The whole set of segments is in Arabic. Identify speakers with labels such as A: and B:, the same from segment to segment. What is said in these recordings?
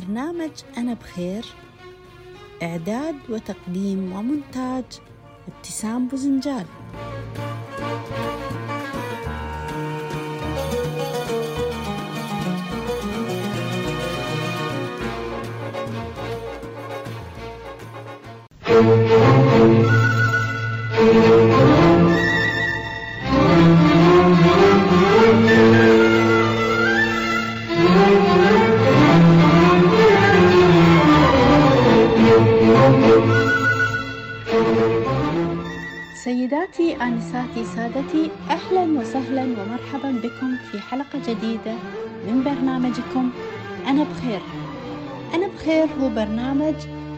A: برنامج أنا بخير إعداد وتقديم ومونتاج ابتسام بوزنجال سيداتي آنساتي سادتي. أهلا وسهلا ومرحبا بكم في حلقة جديدة من برنامجكم أنا بخير. أنا بخير هو برنامج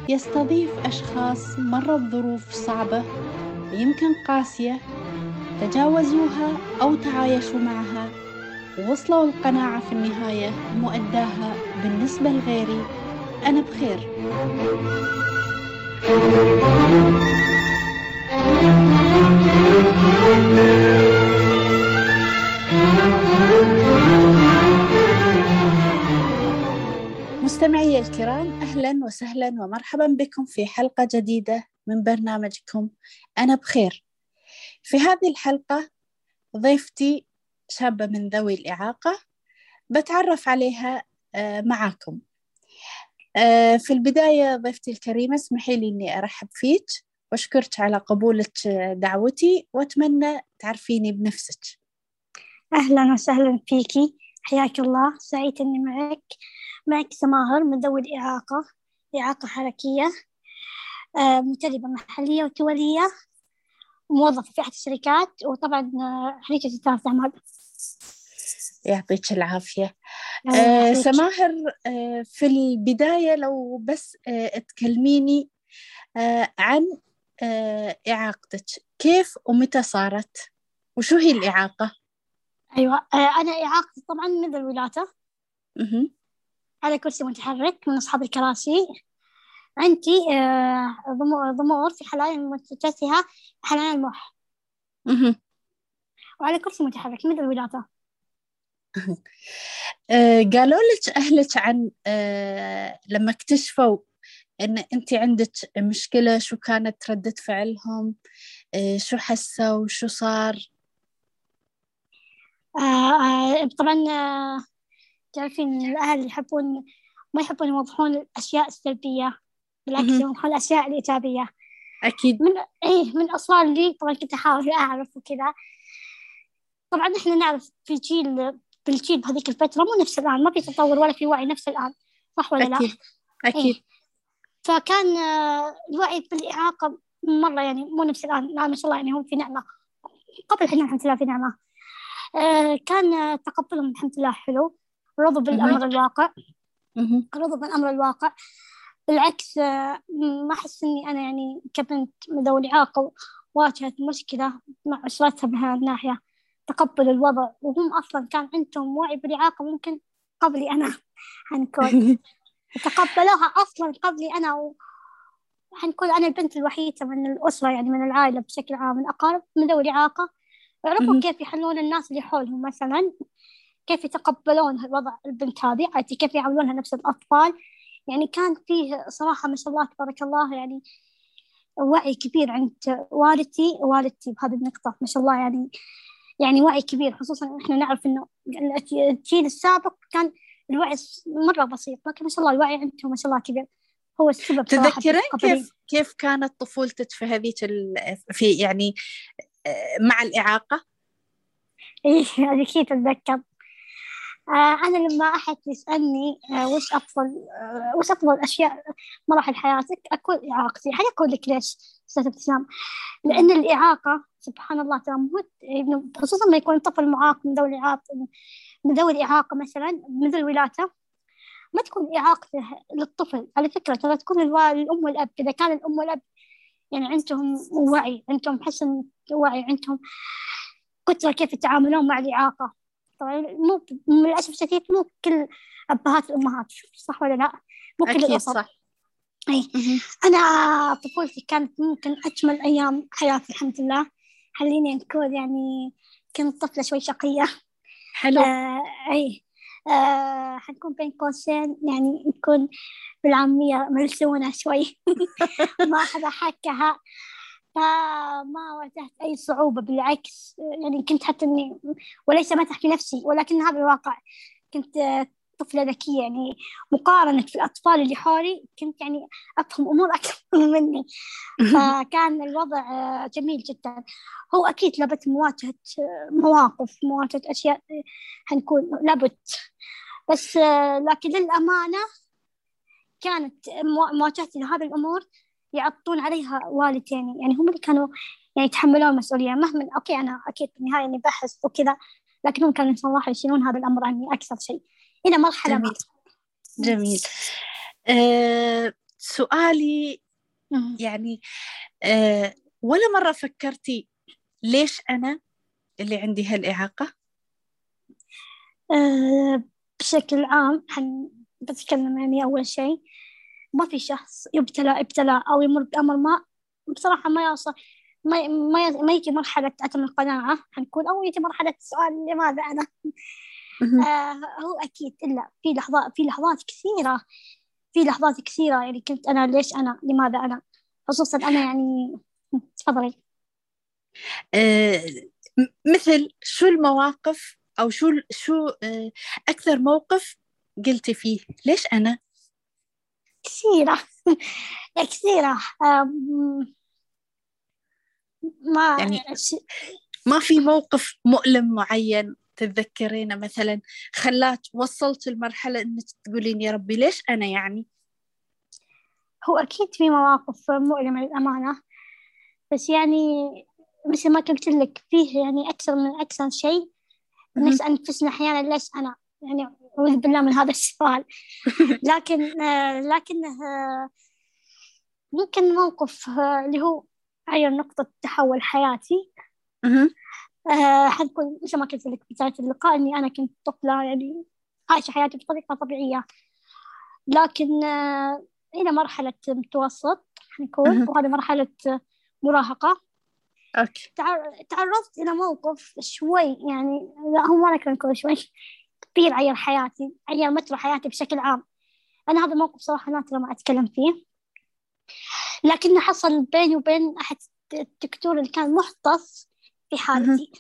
A: يستضيف أشخاص مروا بظروف صعبة يمكن قاسية تجاوزوها أو تعايشوا معها ووصلوا القناعة في النهاية مؤداها بالنسبة لغيري أنا بخير. مستمعي الكرام أهلا وسهلا ومرحبا بكم في حلقة جديدة من برنامجكم أنا بخير. في هذه الحلقة ضيفتي شابة من ذوي الإعاقة بتعرف عليها معاكم. في البداية ضيفتي الكريمة اسمحي لي إني أرحب فيك. وأشكرك على قبولك دعوتي وأتمنى تعرفيني بنفسك.
B: أهلا وسهلا فيكي حياك الله. سعيدة إني معك. معك سماهر من ذوي الإعاقة. إعاقة حركية مدربة محلية ودولية موظفة في أحد الشركات وطبعا خريجة إدارة أعمال
A: يعطيك العافية. آه سماهر آه في البداية لو بس آه تكلميني آه عن آه إعاقتك. كيف ومتى صارت؟ وشو هي الإعاقة؟
B: أيوة آه أنا إعاقتي طبعا منذ الولادة. على كرسي متحرك من أصحاب الكراسي. عندي آه ضمور في حلال متجسها حنان المخ. وعلى كرسي متحرك منذ الولادة.
A: آه قالوا لك أهلك عن آه لما اكتشفوا إن أنت عندك مشكلة شو كانت ردة فعلهم؟ آه شو حسوا؟ شو صار؟
B: آه طبعا تعرفين الأهل يحبون ما يحبون يوضحون الأشياء السلبية بالعكس يوضحون الأشياء الإيجابية.
A: أكيد.
B: من إيه من أصرار لي طبعا كنت أحاول أعرف وكذا. طبعا إحنا نعرف في جيل بالجيل بهذيك الفترة مو نفس الآن ما في تطور ولا في وعي نفس الآن صح ولا
A: أكيد.
B: لا؟
A: أكيد.
B: إيه. فكان الوعي بالإعاقة مرة يعني مو نفس الآن. الآن ما شاء الله يعني هم في نعمة. قبل إحنا الحمد لله في نعمة. آه كان تقبلهم الحمد لله حلو. رضوا بالأمر الواقع. رضوا بالأمر الواقع. بالعكس ما أحس إني أنا يعني كبنت من ذوي الإعاقة واجهت مشكلة مع أسرتها بهالناحية تقبلوا الوضع. وهم أصلا كان عندهم وعي بالإعاقة ممكن قبلي أنا. حنكون تقبلوها أصلا قبلي أنا و... حنكون أنا البنت الوحيدة من الأسرة يعني من العائلة بشكل عام من أقارب من ذوي الإعاقة. يعرفوا كيف يحلون الناس اللي حولهم مثلا كيف يتقبلون وضع البنت هذه عادي كيف يعاملونها نفس الأطفال. يعني كان فيه صراحة ما شاء الله تبارك الله يعني وعي كبير عند والدتي. ووالدتي بهذه النقطة ما شاء الله يعني يعني وعي كبير خصوصا إحنا نعرف إنه الجيل السابق كان الوعي مرة بسيط لكن ما شاء الله الوعي عندهم ما شاء الله كبير. هو السبب
A: تذكرين كيف كيف كانت طفولتك في هذيك في يعني مع الإعاقة؟
B: إيه أكيد أتذكر. آه أنا لما أحد يسألني آه وش أفضل آه وش أفضل أشياء مراحل حياتك أقول إعاقتي. حين أقول لك ليش أستاذ ابتسام؟ لأن الإعاقة سبحان الله ترى خصوصا لما يكون طفل معاق من ذوي الإعاقة من ذوي الإعاقة مثلا منذ الولادة ما تكون إعاقته للطفل. على فكرة ترى تكون الأم والأب إذا كان الأم والأب يعني عندهم وعي عندهم حسن وعي عندهم قدرة كيف يتعاملون مع الإعاقة. طبعا مو للأسف الشديد مو كل أبهات الأمهات صح ولا لا؟ مو كل
A: أكيد
B: الأسر
A: صح.
B: أي أنا طفولتي كانت ممكن أجمل أيام حياتي الحمد لله. خليني نقول يعني كنت طفلة شوي شقية.
A: حلو.
B: آه أي آه حنكون بين قوسين يعني حنكون بالعامية ملسونة شوي. ما حدا حكها فما واجهت أي صعوبة بالعكس يعني كنت حتى إني وليس مدح في نفسي ولكن هذا الواقع. كنت طفلة ذكية يعني مقارنة في الأطفال اللي حولي كنت يعني أفهم أمور أكثر مني. فكان الوضع جميل جدا. هو أكيد لابد مواجهة مواقف مواجهة أشياء حنكون لابد. بس لكن للأمانة كانت مواجهتي لهذه الأمور يعطون عليها والديني يعني هم اللي كانوا يعني يتحملون المسؤولية مهما أوكي أنا أكيد في النهاية إني بحث وكذا لكن هم كانوا صراحة يشيلون هذا الأمر عني أكثر شيء. إلى مرحلة
A: جميل. جميل. أه سؤالي يعني أه ولا مرة فكرتي ليش أنا اللي عندي هالإعاقة؟
B: أه بشكل عام حن بتكلم يعني أول شيء ما في شخص يبتلى ابتلاء أو يمر بأمر ما بصراحة ما يوصل ما ما ما يجي مرحلة عدم القناعة حنقول أو يجي مرحلة سؤال لماذا أنا؟ آه هو أكيد إلا في لحظات في لحظات كثيرة في لحظات كثيرة يعني كنت أنا ليش أنا لماذا أنا؟ خصوصا أنا يعني تفضلي.
A: آه مثل شو المواقف أو شو شو آه أكثر موقف قلتي فيه؟ ليش أنا؟
B: كثيرة. كثيرة. ما
A: يعني ما في موقف مؤلم معين تتذكرينه مثلا؟ خلاك وصلت المرحلة إنك تقولين يا ربي ليش أنا يعني؟
B: هو أكيد في مواقف مؤلمة للأمانة بس يعني مثل ما قلت لك فيه يعني أكثر من أكثر شيء نسأل أنفسنا أحيانا ليش أنا؟ يعني أعوذ بالله من هذا السؤال. لكن آه لكنه آه ممكن موقف آه اللي هو أي نقطة تحول حياتي. حنكون مثل ما قلت لك بداية اللقاء إني أنا كنت طفلة يعني عايشة حياتي بطريقة طبيعية. لكن آه إلى مرحلة متوسط حنكون وهذه مرحلة مراهقة.
A: أوكي.
B: تعرضت إلى موقف شوي يعني لا هو ما نقدر نقول شوي كبير غير حياتي غير مسار حياتي بشكل عام. أنا هذا الموقف صراحة نادرة ما أتكلم فيه. لكنه حصل بيني وبين أحد الدكتور اللي كان مختص في حالتي.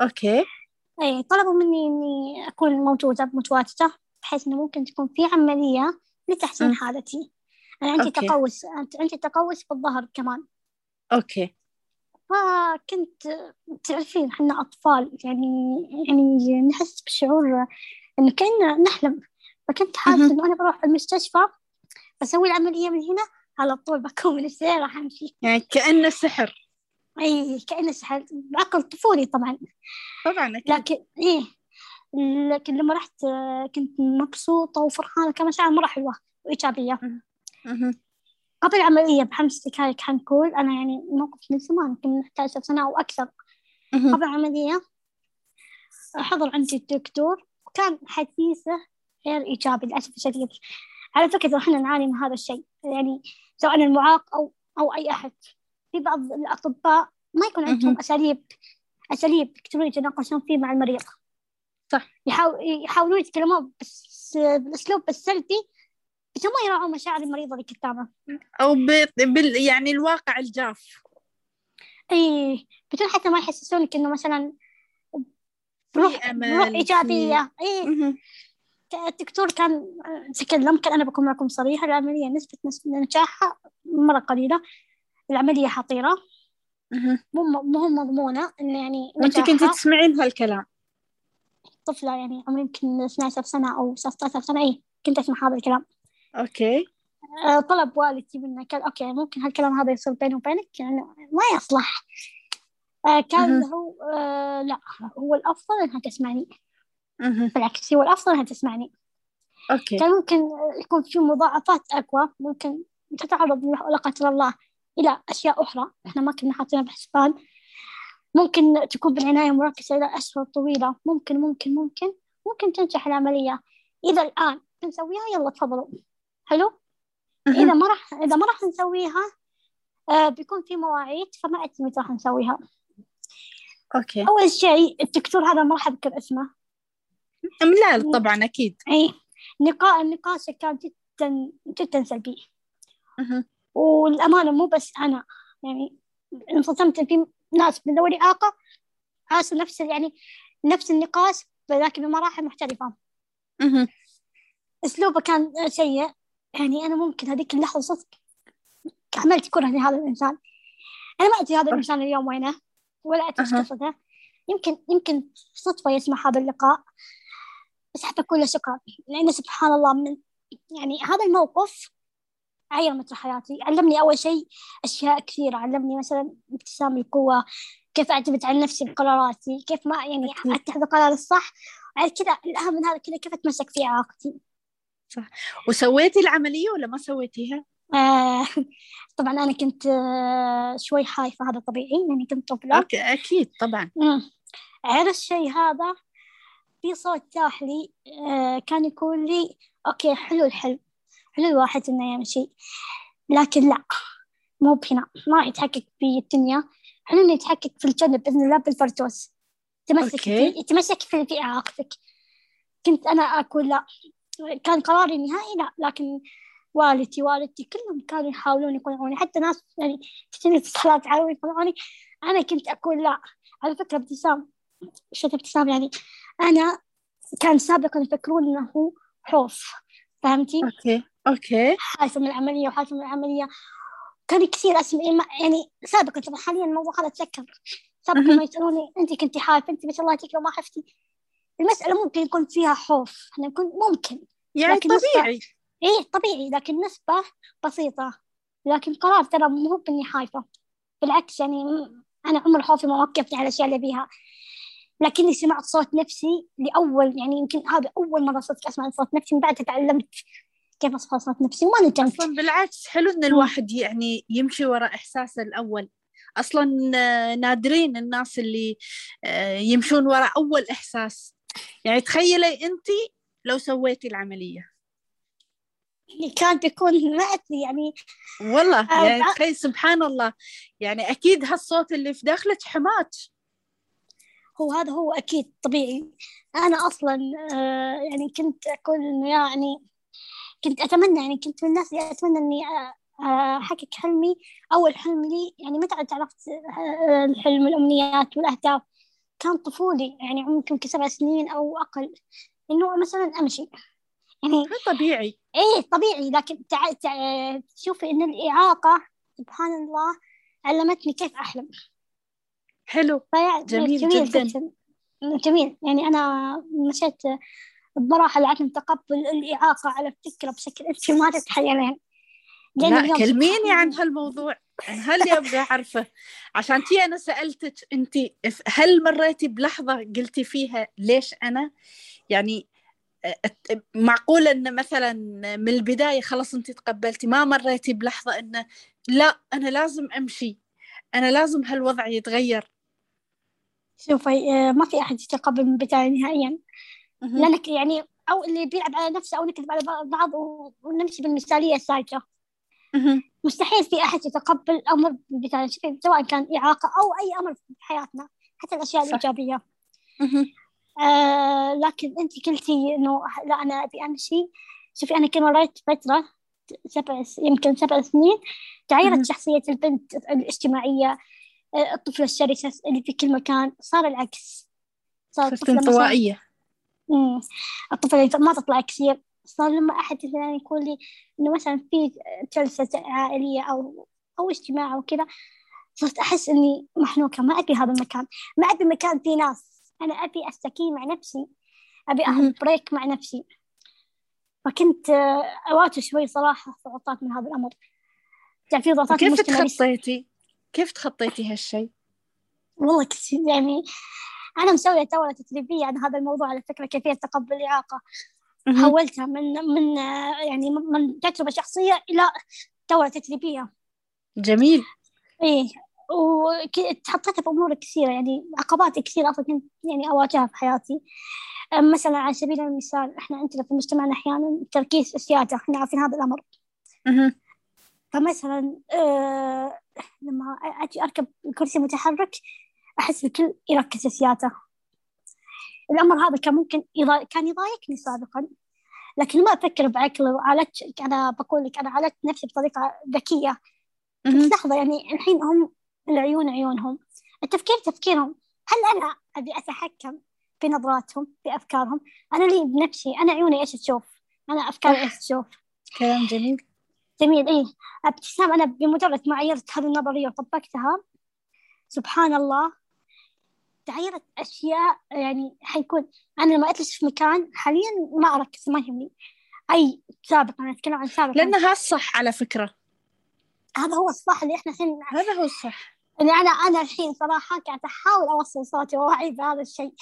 A: Okay.
B: أي طلبوا مني إني أكون موجودة متواجدة بحيث إنه ممكن تكون في عملية لتحسين حالتي. أنا عندي okay. تقوس عندي تقوس في الظهر كمان.
A: أوكي.
B: فكنت تعرفين إحنا أطفال يعني يعني نحس بشعور إنه كأننا نحلم. فكنت حاسة إنه أنا بروح المستشفى بسوي العملية من هنا على طول بكون من السيارة راح أمشي.
A: يعني كأنه سحر.
B: أي كأنه سحر بعقل طفولي طبعا.
A: طبعا
B: أكيد. لكن إيه لكن لما رحت كنت مبسوطة وفرحانة. كان مشاعر مرة حلوة وإيجابية. قبل العملية بخمس دقايق حنقول أنا يعني موقف من زمان يمكن نحتاج سنة أو أكثر. قبل العملية حضر عندي الدكتور. وكان حديثه غير إيجابي للأسف الشديد. على فكرة إحنا نعاني من هذا الشيء. يعني سواء المعاق أو أو أي أحد. في بعض الأطباء ما يكون عندهم أساليب أساليب يقدرون يتناقشون فيه مع المريض.
A: صح.
B: يحاول يحاولون يتكلمون بس بالأسلوب السلبي بس هم يراعوا مشاعر المريض اللي قدامه.
A: أو بال يعني الواقع الجاف.
B: إي بدون حتى ما يحسسونك إنه مثلا بروح بروح إيجابية. إي. الدكتور كان تكلم كان أنا بكون معكم صريحة العملية نسبة نجاحها مرة قليلة. العملية حطيره مو مو مضمونة انه يعني
A: وأنت كنت تسمعين هالكلام.
B: طفلة يعني عمري يمكن 12 سنة أو 16 سنة. اي كنت أسمع هذا الكلام.
A: okay.
B: آه، طلب والدي منا قال okay ممكن هالكلام هذا يصير بيني وبينك؟ يعني ما يصلح. آه، كان هو آه لا هو الأفضل إنها تسمعني. بالعكس هو الأفضل إنها تسمعني.
A: okay.
B: كان ممكن يكون في مضاعفات أقوى ممكن تتعرض لا قدر الله. إلى أشياء أخرى. إحنا ما كنا حاطينها بحسبان. ممكن تكون بالعناية مركزة إلى أشهر طويلة. ممكن ممكن ممكن. ممكن تنجح العملية. إذا الآن نسويها يلا تفضلوا. حلو؟ إذا ما راح إذا ما راح نسويها آه بيكون في مواعيد فما أدري متى راح نسويها.
A: أوكي.
B: أول شيء الدكتور هذا ما راح أذكر اسمه.
A: لا طبعا أكيد.
B: إي نقاء النقاش كان جدا جدا سلبي. والأمانة مو بس أنا يعني انصدمت في ناس من ذوي الإعاقة عاشوا نفس يعني نفس النقاش ولكن بمراحل مختلفة
A: مهم.
B: أسلوبه كان سيء. يعني أنا ممكن هذيك اللحظة صدق عملت كره لهذا الإنسان. أنا ما أدري هذا الإنسان اليوم وينه ولا أدري إيش. قصته. يمكن يمكن صدفة يسمع هذا اللقاء. بس حتى أقول له شكرا. لأنه سبحان الله من يعني هذا الموقف غير مجرى حياتي علمني أول شيء أشياء كثيرة. علمني مثلا ابتسام القوة كيف أعتمد على نفسي بقراراتي كيف ما يعني. أتخذ القرار الصح. وبعد كذا الأهم من هذا كذا كيف أتمسك في إعاقتي
A: وسويتي العملية ولا ما سويتيها؟
B: آه طبعا أنا كنت آه شوي خايفة هذا طبيعي لأني كنت طفلة.
A: أوكي أكيد طبعا.
B: عرف الشيء هذا في صوت داخلي آه كان يقول لي okay حلو. الحلم حلو الواحد إنه يمشي لكن لا مو بهنا. ما راح يتحقق في الدنيا. إنه يتحقق في الجنة بإذن الله بالفردوس. تمسك
A: okay.
B: في تمسك في في إعاقتك كنت أنا أقول لا. كان قراري النهائي لا لكن والدتي والدتي كلهم كانوا يحاولون يقنعوني. حتى ناس يعني تجيني اتصالات يحاولون يقنعوني. أنا كنت أقول لا. على فكرة ابتسام شو ابتسام يعني. أنا كان سابقا يفكرون إنه هو خوف. فهمتي؟
A: أوكي.
B: من العملية وخايفة من العملية. كان كثير أسمع يعني سابقا طبعا حاليا الموضوع هذا تذكر. سابقا. ما يسألوني أنت كنتي خايفة أنت ما شاء الله لو ما خفتي المسألة ممكن يكون فيها خوف إحنا نكون ممكن.
A: يعني
B: لكن نسبة-
A: طبيعي.
B: إيه طبيعي لكن نسبة بسيطة. لكن قرار ترى مو بإني خايفة بالعكس يعني أنا عمر خوفي ما وقفني على الأشياء اللي أبيها. لكني سمعت صوت نفسي لأول يعني يمكن هذا أول مرة صدق أسمع صوت نفسي من بعدها تعلمت كيف أصفى صوت نفسي؟ وما ندمت
A: أصلا بالعكس حلو إن الواحد يعني يمشي وراء إحساسه الأول. أصلا آه، نادرين الناس اللي آه، يمشون وراء أول إحساس. يعني تخيلي أنت لو سويتي العملية.
B: كان بيكون ما أدري يعني
A: والله
B: آه،
A: يعني
B: بع-
A: تخيل سبحان الله. يعني أكيد هالصوت اللي في داخلك حماك.
B: هو هذا هو أكيد طبيعي. أنا أصلا يعني كنت إنه يعني كنت أتمنى يعني كنت من الناس اللي أتمنى إني آه، آه، أحقق حلمي. أول حلم لي يعني متى عرفت آه، الحلم الأمنيات والأهداف؟ كان طفولي يعني عمري يمكن سبع سنين أو أقل. إنه مثلا أمشي. يعني
A: طبيعي.
B: إيه طبيعي. لكن تع... تع... تشوفي إن الإعاقة سبحان الله علمتني كيف أحلم.
A: حلو. جميل
B: جميل
A: جداً.
B: جدا. جميل. يعني أنا مشيت بمراحل عدم تقبل الإعاقة على فكرة بشكل أنت ما تتخيلين.
A: لا كلميني عن هالموضوع أنا هل أبغى أعرفه؟ عشان تي أنا سألتك أنت هل مريتي بلحظة قلتي فيها ليش أنا؟ يعني أت- معقول أن مثلا من البداية خلاص أنت تقبلتي ما مريتي بلحظة أنه لا أنا لازم أمشي أنا لازم هالوضع يتغير.
B: شوفي آه، ما في أحد يتقبل من البداية نهائيا. لأنك يعني أو اللي بيلعب على نفسه أو نكذب على بعض ونمشي بالمثالية الساذجة
A: مهم.
B: مستحيل في أحد يتقبل بالبداية شوفي، سواء كان إعاقة أو أي أمر في حياتنا حتى الأشياء
A: صح.
B: الإيجابية
A: مهم.
B: آه لكن أنت قلتي إنه لا أنا أبي أمشي شوفي أنا كم مريت فترة سبع يمكن سبع سنين
A: مهم.
B: تغيرت شخصية البنت الاجتماعية آه، الطفلة الشرسة اللي في كل مكان صار العكس صار
A: صرت
B: الطفلة مثلا
A: انطوائية
B: مم. الطفلة ما تطلع كثير صار لما أحد مثلا يقول لي إنه مثلا في جلسة عائلية أو أو اجتماع أو كذا صرت أحس إني محنوكة ما أبي هذا المكان. ما أبي مكان فيه ناس. أنا أبي أستكين مع نفسي. أبي. أخذ بريك مع نفسي. فكنت آه، أواجه شوي صراحة صعوبات من هذا الأمر. يعني في ضغوطات
A: كيف تخطيتي؟ كيف تخطيتي هالشيء
B: والله كثير يعني أنا مسوية دورة تدريبية عن هذا الموضوع على فكرة كيفية تقبل الإعاقة. حولتها من من يعني من- تجربة شخصية إلى دورة تدريبية.
A: جميل.
B: إيه وتحطيتها في أمور كثيرة يعني عقبات كثيرة أصلا كنت يعني أواجهها في حياتي. مثلا على سبيل المثال إحنا عندنا في مجتمعنا أحيانا التركيز السيادة إحنا عارفين هذا الأمر. فمثلا آه لما أجي أركب كرسي متحرك أحس الكل يركز السيادة الأمر هذا كان ممكن يضايق كان يضايقني سابقا. لكن ما أفكر بعقلي وعالجت أنا بقول لك أنا عالجت نفسي بطريقة ذكية. بس. لحظة يعني الحين هم العيون عيونهم. التفكير تفكيرهم. هل أنا أبي أتحكم بنظراتهم بأفكارهم؟ أنا لي بنفسي أنا عيوني إيش تشوف؟ أنا أفكاري. إيش تشوف؟
A: كلام جميل.
B: جميل إيه. أبتسام أنا بمجرد ما عيرت هذه النظرية وطبقتها سبحان الله تغيرت أشياء يعني حيكون أنا لما أجلس في مكان حاليا ما أركز ما يهمني. أي سابقا أنا أتكلم عن سابقا
A: لأنها الصح على فكرة.
B: هذا هو الصح اللي إحنا الحين
A: هذا هو الصح.
B: اللي أنا أنا الحين صراحة قاعدة أحاول أوصل صوتي ووعي بهذا الشيء.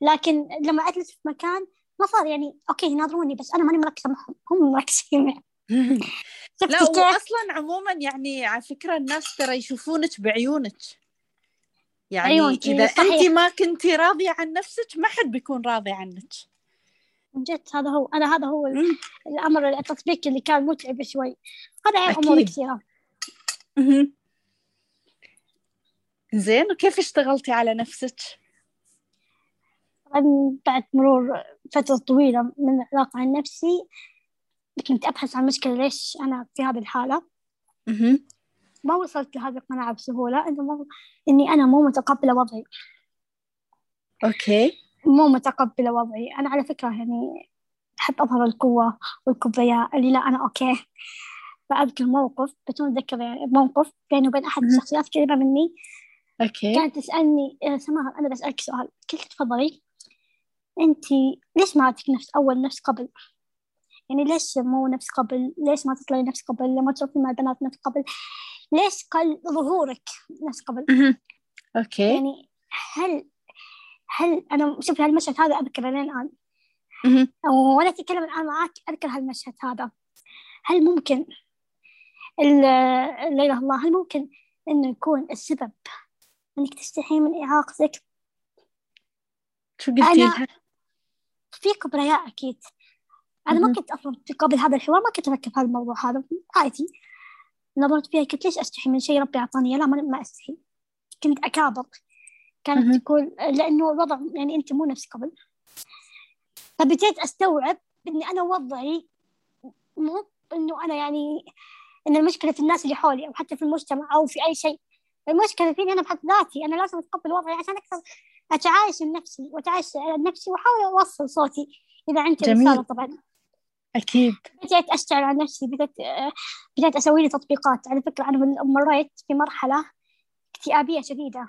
B: لكن لما أجلس في مكان ما صار يعني أوكي يناظروني بس أنا ماني مركزة معهم. هم مركزين معي.
A: لا؟ واصلا عموما يعني على فكرة الناس ترى يشوفونك بعيونك. يعني
B: عيونك،
A: إذا
B: صحيح.
A: انت ما كنتي راضية عن نفسك ما حد بيكون راضي عنك
B: من جد هذا هو أنا هذا هو
A: مم.
B: الأمر التطبيق اللي كان متعب شوي هذا
A: أكيد.
B: أمور كثيرة.
A: زين وكيف اشتغلتي على نفسك؟
B: بعد مرور فترة طويلة من العلاقة عن نفسي كنت أبحث عن مشكلة ليش أنا في هذه الحالة. ما وصلت لهذه القناعة بسهولة. إنه مو- إني أنا مو متقبلة وضعي.
A: okay.
B: مو متقبلة وضعي. أنا على فكرة يعني أحب أظهر القوة والكبرياء اللي لا أنا okay. فأذكر موقف بدون ذكر يعني موقف بيني وبين أحد. الشخصيات قريبة مني.
A: okay.
B: كانت تسألني "آه، سماهر أنا بسألك سؤال. قلت تفضلي. أنت ليش ما عندك نفس أول نفس قبل؟ يعني ليش مو نفس قبل؟ ليش ما تطلعي نفس قبل؟ لما تشوفي مع البنات نفس قبل؟ ليش قل ظهورك. نفس قبل.
A: okay.
B: يعني هل هل أنا شوفي هالمشهد هذا أذكره لين الآن.
A: مهم.
B: وأنا أتكلم الآن معاك أذكر هالمشهد هذا. هل ممكن لا إلا الله هل ممكن إنه يكون السبب إنك تستحي من إعاقتك
A: شو قلتي لها؟
B: في كبرياء أكيد. أنا ما. كنت أصلا في قبل هذا الحوار ما كنت أفكر في هذا الموضوع هذا. عادي. نظرت فيها قلت ليش أستحي من شيء ربي أعطاني إياه؟ لا ما, ما أستحي كنت أكابر كانت
A: مهم.
B: تقول لأنه الوضع يعني أنت مو نفس قبل فبديت أستوعب إني أنا وضعي مو إنه أنا يعني إن المشكلة في الناس اللي حولي أو حتى في المجتمع أو في أي شيء المشكلة فيني أنا بحد ذاتي أنا لازم أتقبل وضعي عشان أقدر أتعايش من نفسي وأتعايش على نفسي وأحاول أوصل صوتي إذا عندي. رسالة طبعا
A: أكيد.
B: بديت أشتغل على نفسي بديت بديت أسوي لي تطبيقات. على فكرة أنا مريت في مرحلة اكتئابية شديدة.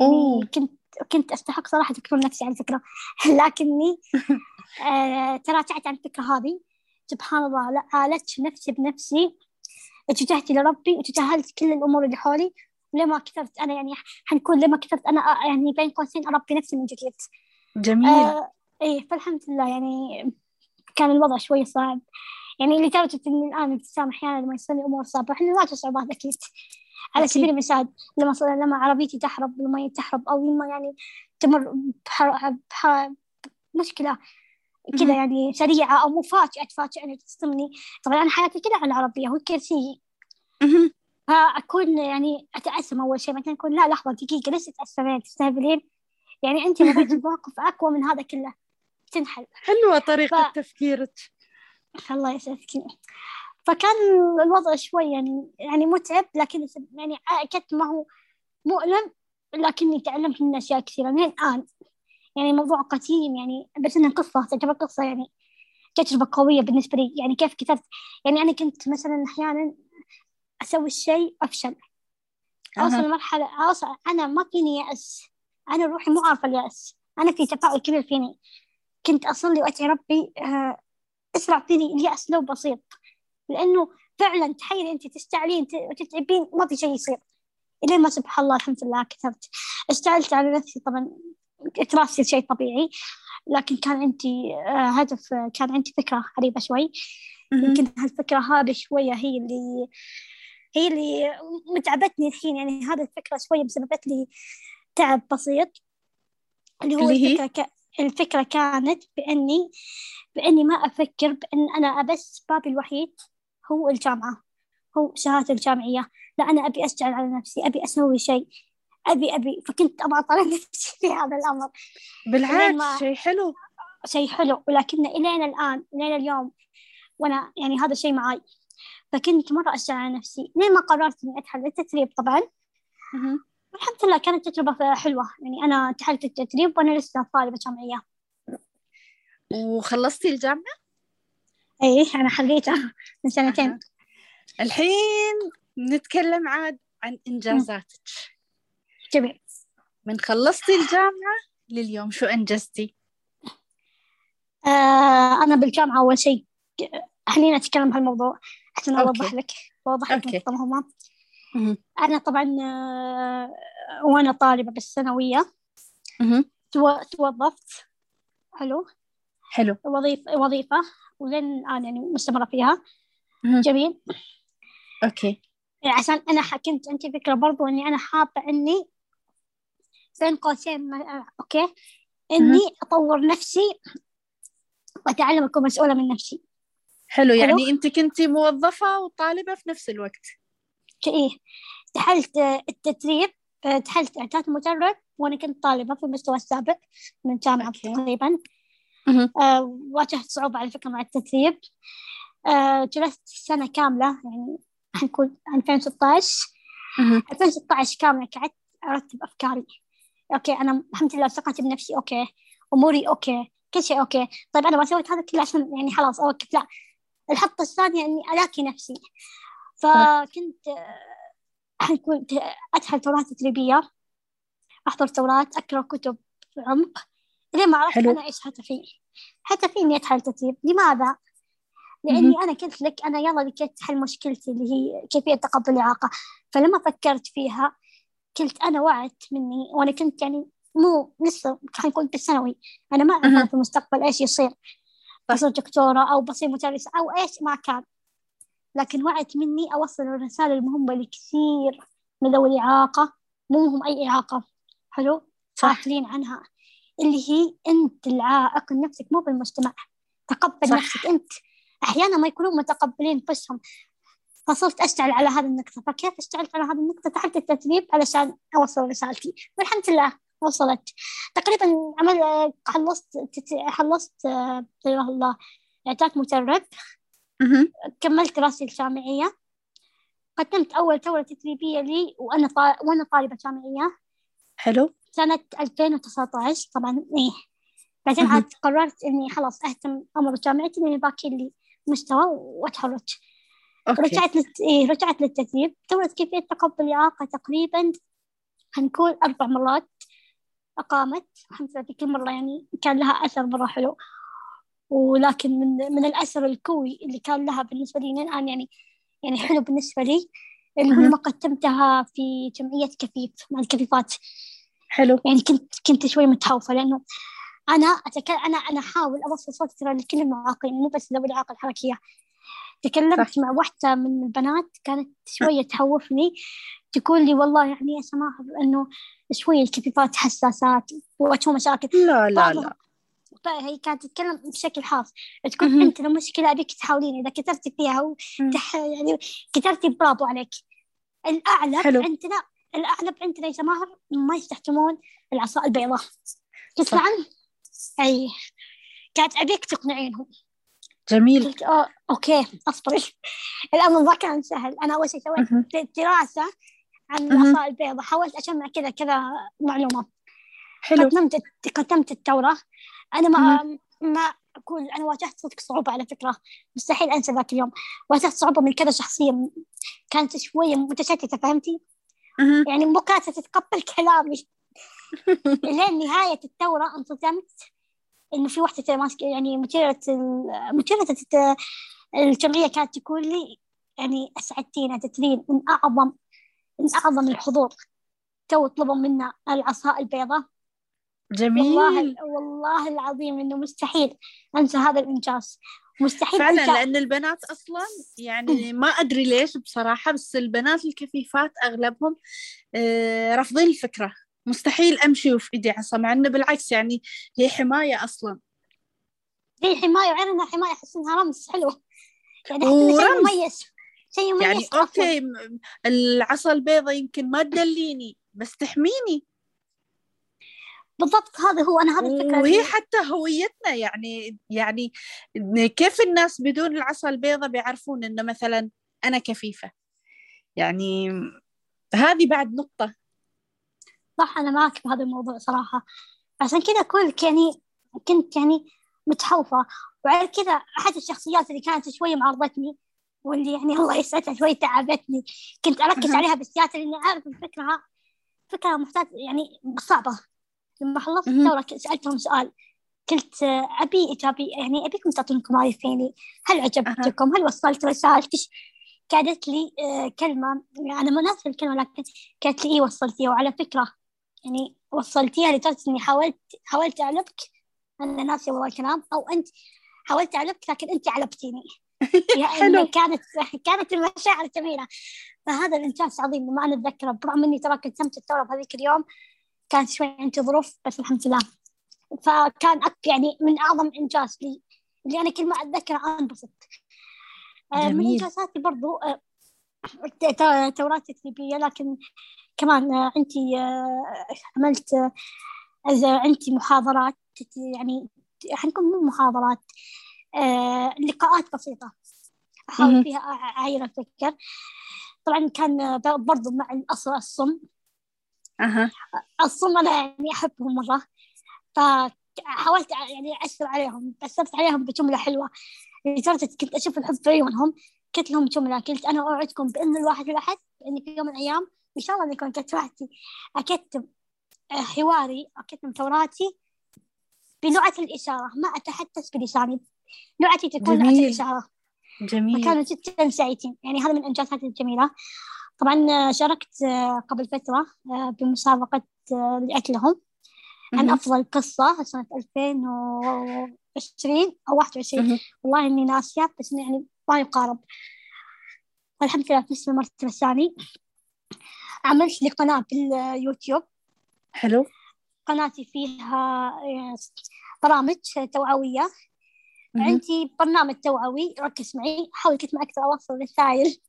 B: يعني. كنت كنت أستحق صراحة دكتور نفسي على فكرة. لكني آه، تراجعت عن الفكرة هذه. سبحان الله لا عالجت نفسي بنفسي. اتجهت لربي وتجاهلت كل الأمور اللي حولي. لما كثرت أنا يعني حنكون لما كثرت أنا آه، يعني بين قوسين أربي نفسي من جديد.
A: جميل.
B: آه إيه فالحمد لله يعني كان الوضع شوي صعب. يعني لدرجة إني الآن ابتسام أحيانا لما يصير أمور صعبة. إحنا نواجه صعوبات أكيد. على. سبيل المثال لما لما عربيتي تحرب لما تحرب أو لما يعني تمر بحر... بحر... مشكلة كذا. يعني سريعة أو مفاجأة تفاجئني تصدمني طبعا أنا حياتي كلها على العربية هو كرسي
A: مهم.
B: فأكون يعني أتأسم أول شيء بعدين أكون لا لحظة دقيقة ليش تتأسمين تستهبلين؟ يعني أنت مريتي بموقف أقوى من هذا كله. تنحل.
A: حلوة طريقة
B: ف-
A: تفكيرك.
B: الله يسعدك. فكان الوضع شوي يعني يعني متعب لكن يعني أكيد ما هو مؤلم لكني تعلمت منه أشياء كثيرة. من الآن يعني موضوع قديم يعني بس إنها قصة تعتبر قصة يعني تجربة قوية بالنسبة لي. يعني كيف كتبت يعني أنا كنت مثلا أحيانا أسوي الشيء أفشل. أوصل. لمرحلة أوصل أنا ما فيني يأس. أنا روحي مو عارفة اليأس. أنا في تفاؤل كبير فيني. كنت أصلي وأدعي ربي آه، اسرع فيني اليأس لو بسيط. لأنه فعلا تخيلي أنت تستعلين وتتعبين ما في شيء يصير. إلين ما سبحان الله الحمد لله كتبت اشتغلت على نفسي طبعا تراسي شيء طبيعي. لكن كان عندي آه، هدف آه، كان عندي فكرة غريبة شوي. يمكن هالفكرة هذه شوية هي اللي هي اللي متعبتني الحين. يعني هذه الفكرة شوية مسببت لي تعب بسيط. اللي هو
A: اللي هي؟
B: الفكرة ك... الفكرة كانت بإني بإني ما أفكر بإن أنا بس بابي الوحيد هو الجامعة هو شهادة الجامعية. لا أنا أبي أشتغل على نفسي أبي أسوي شيء أبي أبي. فكنت أضغط على نفسي في هذا الأمر.
A: بالعكس شيء حلو.
B: شيء حلو. ولكن إلين الآن إلين اليوم وأنا يعني هذا الشيء معي فكنت مرة أشتغل على نفسي. لين ما قررت إني أدخل التدريب طبعا. والحمد لله كانت تجربة حلوة. يعني أنا دخلت التدريب وأنا لسه طالبة جامعية.
A: وخلصتي الجامعة؟
B: إيه أنا حليتها من سنتين.
A: الحين نتكلم عاد عن إنجازاتك.
B: جميل.
A: من خلصتي الجامعة لليوم شو أنجزتي؟
B: آه أنا بالجامعة أول شيء خلينا نتكلم هالموضوع عشان أوضح لك أوضح لك نقطة مهمة أنا طبعا آه وأنا طالبة بالثانوية. توظفت. حلو.
A: حلو.
B: وظيفة وظيفة. ولين الآن يعني مستمرة فيها. جميل.
A: okay.
B: عشان أنا كنت عندي فكرة برضو إني أنا حابة إني بين قوسين okay. إني أطور نفسي وأتعلم أكون مسؤولة من نفسي.
A: حلو. يعني حلو؟ أنت كنتي موظفة وطالبة في نفس الوقت.
B: إيه دخلت التدريب دخلت إعداد مدرب وأنا كنت طالبة في المستوى السابق من جامعة تقريبا. آه واجهت صعوبة على فكرة مع التدريب. آه جلست سنة كاملة يعني حنقول 2016 2016 كاملة قعدت أرتب أفكاري. okay أنا الحمد لله ثقتي بنفسي okay. أموري okay. كل شيء okay. طيب أنا بسوي هذا كله عشان يعني خلاص أوقف. لا. الخطة الثانية إني ألاقي نفسي. فكنت كنت أدخل دورات تدريبية. أحضر دورات أقرأ كتب بعمق لين ما عرفت أنا إيش هدفي هدفي إني أدخل تدريب. لماذا؟ لأني أنا قلت لك أنا يلا لقيت حل مشكلتي اللي هي كيفية تقبل الإعاقة. فلما فكرت فيها قلت أنا وعدت مني وأنا كنت يعني مو لسه نقول بالثانوي. أنا ما أعرف في المستقبل إيش يصير. بصير دكتورة أو بصير مدرسة أو إيش ما كان. لكن وعدت مني أوصل الرسالة المهمة لكثير من ذوي الإعاقة. مو هم أي إعاقة. حلو؟ غافلين عنها. اللي هي أنت العائق لنفسك مو بالمجتمع. تقبل صح. نفسك أنت. أحيانا ما يكونون متقبلين أنفسهم فصرت أشتغل على هذه النقطة. فكيف اشتغلت على هذه النقطة؟ تحت التدريب علشان أوصل رسالتي. والحمد لله وصلت. تقريبا عمل خلصت خلصت لا الله. إعداد مدرب كملت دراستي الجامعية. قدمت أول دورة تدريبية لي وأنا طا... وأنا طالبة جامعية.
A: حلو.
B: سنة 2019 طبعا إيه. بعدين عاد قررت إني خلاص أهتم أمر جامعتي إني باقي لي مستوى وأتخرج. أوكي. رجعت لت... إيه رجعت للتدريب. دورة كيفية تقبل الإعاقة تقريبا هنقول أربع مرات أقامت. الحمد لله في كل مرة يعني كان لها أثر مرة حلو. ولكن من من الأثر القوي اللي كان لها بالنسبة لي الآن يعني يعني حلو بالنسبة لي اللي هو لما قدمتها في جمعية كفيف مع الكفيفات
A: حلو.
B: يعني كنت كنت شوي متخوفة لأنه أنا أتكلم أنا أنا أحاول أوصل صوتي ترى لكل المعاقين مو بس ذوي الإعاقة الحركية تكلمت صح. مع واحدة من البنات كانت شوية تخوفني تقول لي والله يعني يا سماح إنه شوية الكفيفات حساسات وأشوف مشاكل.
A: لا لا لا.
B: هي كانت تتكلم بشكل خاص. تقول أنت المشكلة أبيك تحاولين إذا كترتي فيها وتح يعني كترتي برافو عليك. الاعلى حلو. عندنا الاعلى عندنا يا جماعة ما يستخدمون العصا البيضاء. تسمع؟ أي. كانت أبيك تقنعينهم.
A: جميل.
B: قلت أوه أوكي اصبري الأمر ما كان سهل. أنا أول شيء سويت دراسه عن العصا البيضاء. حاولت أجمع كذا كذا معلومه حلو. قدمت قدمت الدوره أنا ما ما أقول أنا واجهت صدق صعوبة على فكرة. مستحيل أنسى ذاك اليوم. واجهت صعوبة من كذا شخصية. كانت شوية متشتتة فهمتي؟ يعني مو كانت تتقبل كلامي. لين نهاية الدوره انصدمت. إنه في واحدة ماسكه يعني مديرة الجمعية كانت تقول لي يعني أسعدتينا تترين من أعظم من أعظم الحضور. تو طلبوا منا العصا البيضاء.
A: جميل.
B: والله والله العظيم إنه مستحيل أنسى هذا الإنجاز. مستحيل
A: فعلا أنسى. لأن البنات أصلا يعني ما أدري ليش بصراحة بس البنات الكفيفات أغلبهم آه رافضين الفكرة. مستحيل أمشي وفي إيدي عصا مع إنه بالعكس يعني هي حماية أصلا.
B: هي حماية وعينها حماية أحس إنها رمز حلو. يعني شيء مميز. شيء مميز
A: يعني أوكي العصا البيضاء يمكن ما تدليني بس تحميني.
B: بالضبط هذا هو أنا هذا الفكرة
A: وهي حتى هويتنا يعني يعني كيف الناس بدون العصا البيضاء بيعرفون إنه مثلا أنا كفيفة؟ يعني هذه بعد نقطة.
B: صح أنا معك بهذا الموضوع صراحة. عشان كذا كل يعني كنت يعني متحوفه وعلى كذا أحد الشخصيات اللي كانت شوي معرضتني واللي يعني الله يسعدها شوي تعبتني. كنت أركز عليها بالسياسة لأني أعرف الفكرة فكره محتاج يعني صعبة. لما خلصت الدورة سألتهم سؤال. قلت أبي إجابي يعني أبيكم تعطونكم رأي فيني هل عجبتكم؟ هل وصلت رسالتك؟ قالت لي آه، كلمة يعني أنا ما ناسي الكلمة لكن قالت لي إيه وصلتيها. وعلى فكرة يعني وصلتيها لدرجة إني حاولت حاولت أعلبك أنا ناسي والله الكلام. أو أنت حاولت أعلبك لكن أنت علبتيني
A: حلو.
B: كانت كانت المشاعر جميلة. فهذا الإنجاز عظيم ما أنا أتذكره. برغم إني ترى كنت الدورة بهذيك اليوم كانت شوي عندي ظروف بس الحمد لله. فكان أك يعني من أعظم إنجاز لي اللي أنا كل ما أتذكره أنبسط. آه، من إنجازاتي برضو آه، تورات تكتيبية لكن كمان آه، عندي عملت عندي محاضرات يعني حنكون مو محاضرات لقاءات بسيطة. أحاول فيها أعير الفكر طبعا كان برضو مع الأصل الصم.
A: أها.
B: الصم أنا يعني أحبهم مرة. فحاولت يعني أشر عليهم أثرت عليهم بجملة حلوة. لدرجة كنت أشوف الحب في عيونهم قلت لهم جملة قلت أنا أوعدكم بأن الواحد الأحد بأني في يوم من الأيام إن شاء الله أن يكون كتبتي أكتب حواري أكتب ثوراتي بلغة الإشارة ما أتحدث بلساني. لغتي تكون لغة الإشارة.
A: جميل.
B: فكانوا جدا سعيدين. يعني هذا من الإنجازات الجميلة. طبعا شاركت قبل فترة بمسابقة لهم عن أفضل قصة سنة 2020 أو 21 والله إني ناسية بس يعني ما يقارب. والحمد لله في المرتبة الثاني. عملت لي قناة باليوتيوب.
A: حلو.
B: قناتي فيها آه، برامج توعوية. عندي برنامج توعوي ركز معي حاول كنت ما أقدر أوصل رسائل.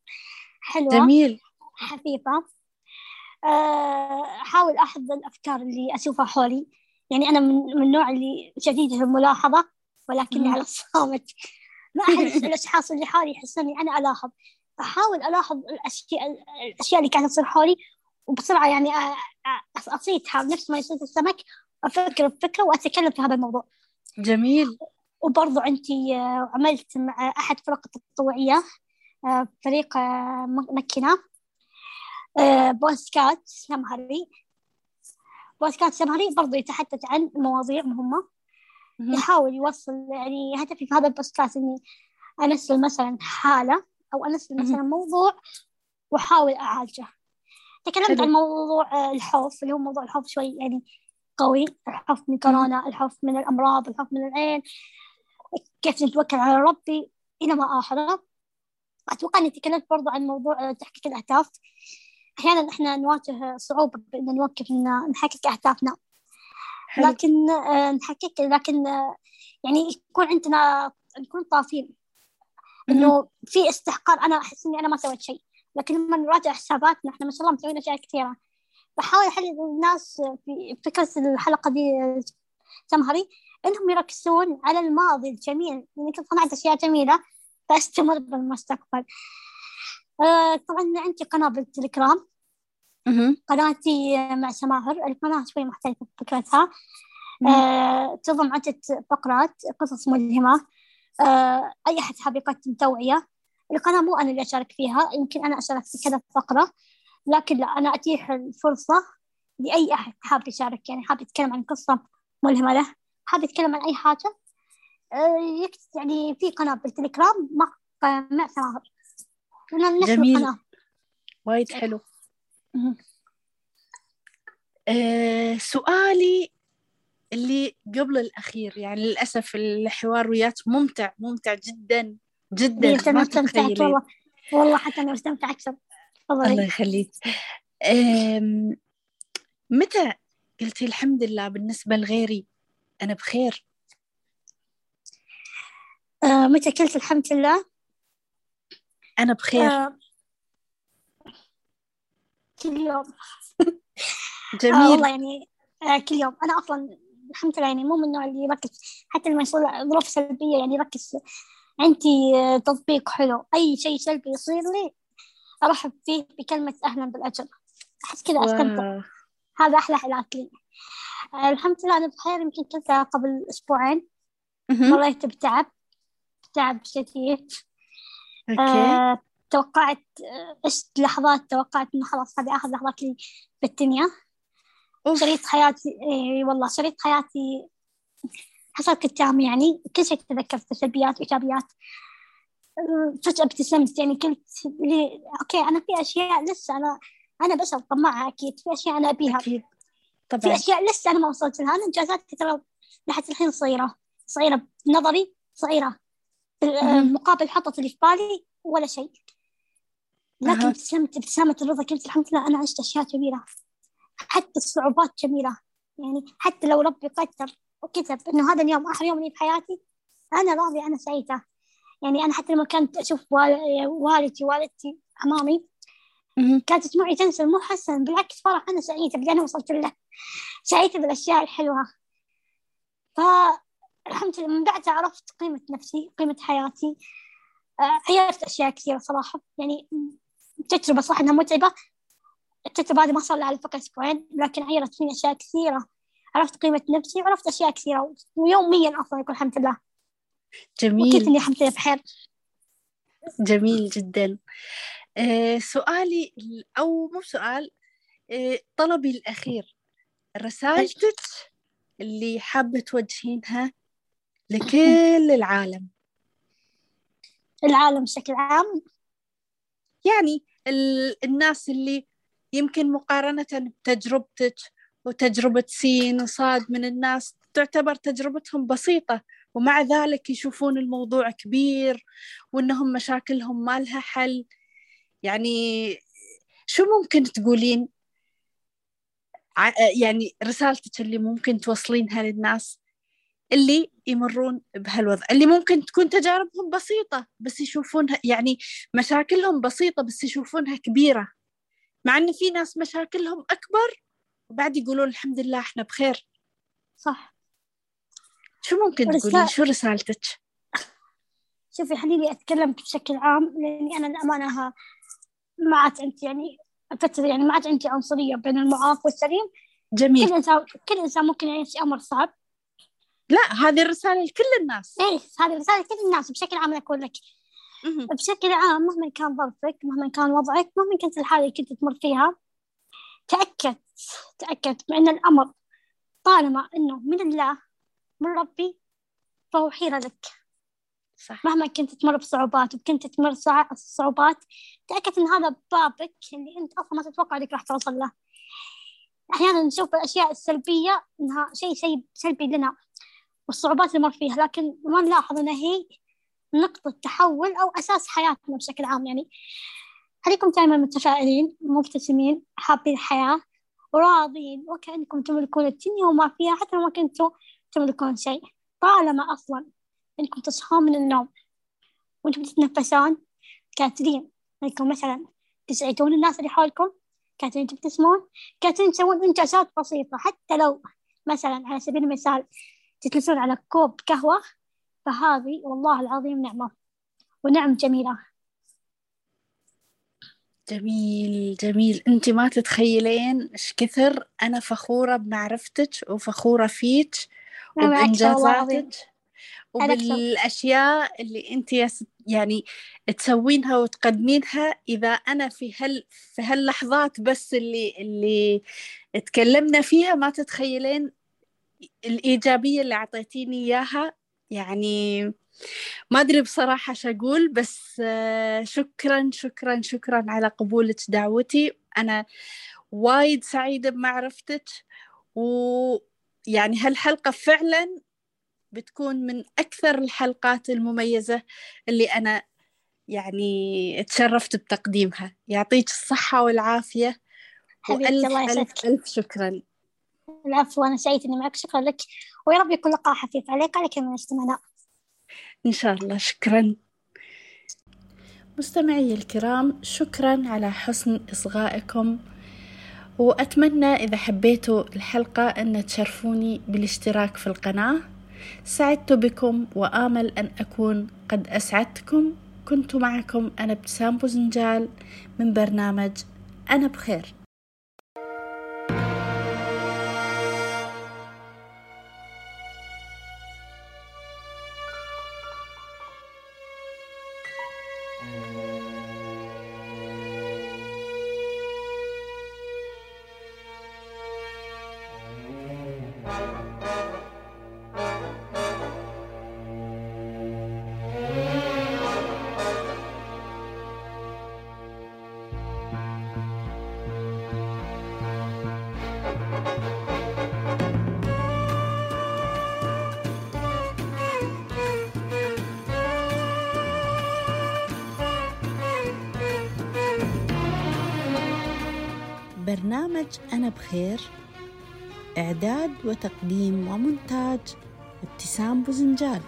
B: حلوة.
A: جميل.
B: خفيفة أحاول آه، أحفظ الأفكار اللي أشوفها حولي. يعني أنا من النوع اللي شديد الملاحظة ولكني على الصامت. ما أحد الأشخاص اللي حولي يحسني أنا ألاحظ. أحاول ألاحظ الأشياء الأشياء اللي قاعدة تصير حولي وبسرعة يعني أصيدها نفس ما يصيد السمك أفكر بفكرة وأتكلم في هذا الموضوع.
A: جميل.
B: وبرضو عندي آه، عملت مع أحد فرق التطوعية آه، فريق مكنة. بودكاست سمهري. بودكاست سمهري برضو يتحدث عن مواضيع مهمة. يحاول يوصل يعني هدفي في هذا البودكاست إني أنزل مثلا حالة أو أنزل مثلا موضوع وأحاول أعالجه. تكلمت. عن موضوع آه، الحوف اللي هو موضوع الحوف شوي يعني قوي. الحوف من كورونا الحوف من الأمراض الحوف من العين. كيف نتوكل على ربي؟ إلى ما آخره أتوقع إني تكلمت برضو عن موضوع آه، تحقيق الأهداف. أحيانا إحنا نواجه صعوبة بأن نوقف إن نحقق أهدافنا. حلو. لكن آه، نحقق لكن آه، يعني يكون عندنا نكون طافين. إنه في استحقار أنا أحس إني أنا ما سويت شيء. لكن لما نراجع حساباتنا إحنا ما شاء الله مسويين أشياء كثيرة. بحاول أحل الناس في فكرة الحلقة دي تمهري إنهم يركزون على الماضي الجميل. إني كنت صنعت أشياء جميلة فأستمر بالمستقبل. آه طبعا عندي قناة بالتليجرام. قناتي مع سماهر. القناة شوي مختلفة فكرتها. آه تضم عدة فقرات قصص ملهمة. آه أي أحد حاب يقدم توعية. القناة مو أنا اللي أشارك فيها يمكن أنا أشارك في كذا فقرة. لكن لا أنا أتيح الفرصة لأي أحد حاب يشارك يعني حاب يتكلم عن قصة ملهمة له حاب يتكلم عن أي حاجة. يعني في قناة بالتليجرام مع مع سماهر.
A: جميل. وايد حلو. آه سؤالي اللي قبل الأخير يعني للأسف الحوار وياك ممتع ممتع جدا جدا
B: إيه، ما استمتعت والله. والله حتى أنا استمتعت أكثر.
A: الله يخليك. متى قلتي الحمد لله بالنسبة لغيري أنا بخير؟
B: آه متى قلت الحمد لله؟
A: أنا بخير. آه.
B: كل يوم.
A: جميل. آه
B: والله يعني آه، كل يوم. أنا أصلا الحمد لله يعني مو من النوع اللي يركز. حتى لما يصير ظروف سلبية يعني يركز. عندي تطبيق حلو. أي شيء سلبي يصير لي أرحب فيه بكلمة أهلا بالأجر. أحس كذا أستمتع. هذا أحلى حالات لي. آه، الحمد لله أنا بخير. يمكن كنت قبل أسبوعين مريت بتعب. تعب شديد. آه، توقعت آه، إيش لحظات توقعت إنه خلاص هذه آخر لحظات لي بالدنيا. شريط حياتي إيه والله شريط حياتي حصل كتام يعني. كل شيء تذكرت سلبيات وإيجابيات آه، فجأة ابتسمت يعني قلت لي أوكي أنا في أشياء لسه أنا أنا بشر طماعة أكيد. في أشياء أنا أبيها.
A: أكيد.
B: في
A: طبعا.
B: أشياء لسه أنا ما وصلت لها. أنا إنجازاتي ترى لحد الحين صغيرة. صغيرة بنظري صغيرة. مقابل حطت اللي في بالي ولا شيء. لكن. ابتسمت ابتسامة الرضا قلت الحمد لله أنا عشت أشياء كبيرة. حتى الصعوبات جميلة. يعني حتى لو ربي قدر وكتب إنه هذا اليوم آخر يوم لي في حياتي أنا راضية أنا سعيدة. يعني أنا حتى لما كنت أشوف وال- والدي والدتي أمامي. كانت دموعي تنزل مو حسن بالعكس فرح أنا سعيدة باللي أنا وصلت له. سعيدة بالأشياء الحلوة. فالحمد لله. من بعدها عرفت قيمة نفسي قيمة حياتي. آه، عرفت أشياء كثيرة صراحة. يعني تجربة صح إنها متعبة. التجربة هذه ما صار لها على فقط أسبوعين لكن عيرت فيني أشياء كثيرة. عرفت قيمة نفسي وعرفت أشياء كثيرة. ويوميا أصلا يقول الحمد لله. وكيف
A: جميل
B: إني الحمد لله بخير.
A: جميل جدا. آه سؤالي ال- أو مو سؤال آه طلبي الأخير. رسالتك اللي حابة توجهينها لكل العالم.
B: العالم بشكل عام؟
A: يعني ال- الناس اللي يمكن مقارنة بتجربتك وتجربة سين وصاد من الناس تعتبر تجربتهم بسيطة ومع ذلك يشوفون الموضوع كبير وإنهم مشاكلهم ما لها حل. يعني شو ممكن تقولين ع- يعني رسالتك اللي ممكن توصلينها للناس اللي يمرون بهالوضع. اللي ممكن تكون تجاربهم بسيطة بس يشوفونها يعني مشاكلهم بسيطة بس يشوفونها كبيرة. مع إن في ناس مشاكلهم أكبر وبعد يقولون الحمد لله إحنا بخير.
B: صح.
A: شو ممكن
B: رسالة-
A: تقولين؟ شو رسالتك؟
B: شوفي خليني أتكلم بشكل عام لأني أنا الأمانة ما عاد عندي يعني فترة يعني ما عاد عندي عنصرية بين المعاق والسليم. كل
A: جميل
B: إنسان كل إنسان ممكن يعيش أمر صعب.
A: لا هذه الرسالة لكل الناس.
B: إيه هذه رسالة كل الناس بشكل عام أنا أقول لك. بشكل عام مهما كان ظرفك مهما كان وضعك مهما كانت الحالة اللي كنت تمر فيها تأكد تأكد بأن الأمر طالما أنه من الله من ربي فهو حيرة لك.
A: صح.
B: مهما كنت تمر بصعوبات وكنت تمر صع- صعوبات تأكد أن هذا بابك اللي أنت أصلا ما تتوقع أنك راح توصل له. أحيانا نشوف الأشياء السلبية أنها شيء شيء سلبي لنا. والصعوبات اللي نمر فيها لكن ما نلاحظ أنها هي نقطة تحول أو أساس حياتنا بشكل عام. يعني خليكم دائما متفائلين مبتسمين حابين الحياة وراضين وكأنكم تملكون الدنيا وما فيها حتى ما كنتوا تملكون شيء. طالما أصلا إنكم تصحون من النوم وأنتم تتنفسون كاترين إنكم مثلا تسعدون الناس اللي حولكم كاترين تبتسمون كاترين تسوون إنجازات بسيطة. حتى لو مثلا على سبيل المثال تجلسون على كوب قهوة؟ فهذه والله العظيم نعمة. ونعم جميلة.
A: جميل جميل. انت ما تتخيلين إيش كثر أنا فخورة بمعرفتك وفخورة فيك
B: أكثر.
A: وبالأشياء اللي يس- يعني تسوينها وتقدمينها. إذا أنا في هال في هاللحظات بس اللي اللي تكلمنا فيها ما تتخيلين الإيجابية اللي أعطيتيني إياها يعني ما أدري بصراحة شو أقول بس آه، شكرا شكرا شكرا على قبولك دعوتي. أنا وايد سعيدة بمعرفتك ويعني هالحلقة فعلا بتكون من أكثر الحلقات المميزة اللي أنا يعني تشرفت بتقديمها. يعطيك الصحة والعافية وألف ألف ألف شكرا.
B: العفو أنا سعيدة إني معك شكرا لك. ويا رب يكون لقاء خفيف عليك على كل من استمعنا
A: إن شاء الله شكرا. مستمعي الكرام شكرا على حسن إصغائكم. وأتمنى إذا حبيتوا الحلقة أن تشرفوني بالاشتراك في القناة. سعدت بكم وآمل أن أكون قد أسعدتكم. كنت معكم أنا ابتسام بوزنجال من برنامج أنا بخير. برنامج أنا بخير إعداد وتقديم ومونتاج ابتسام بوزنجال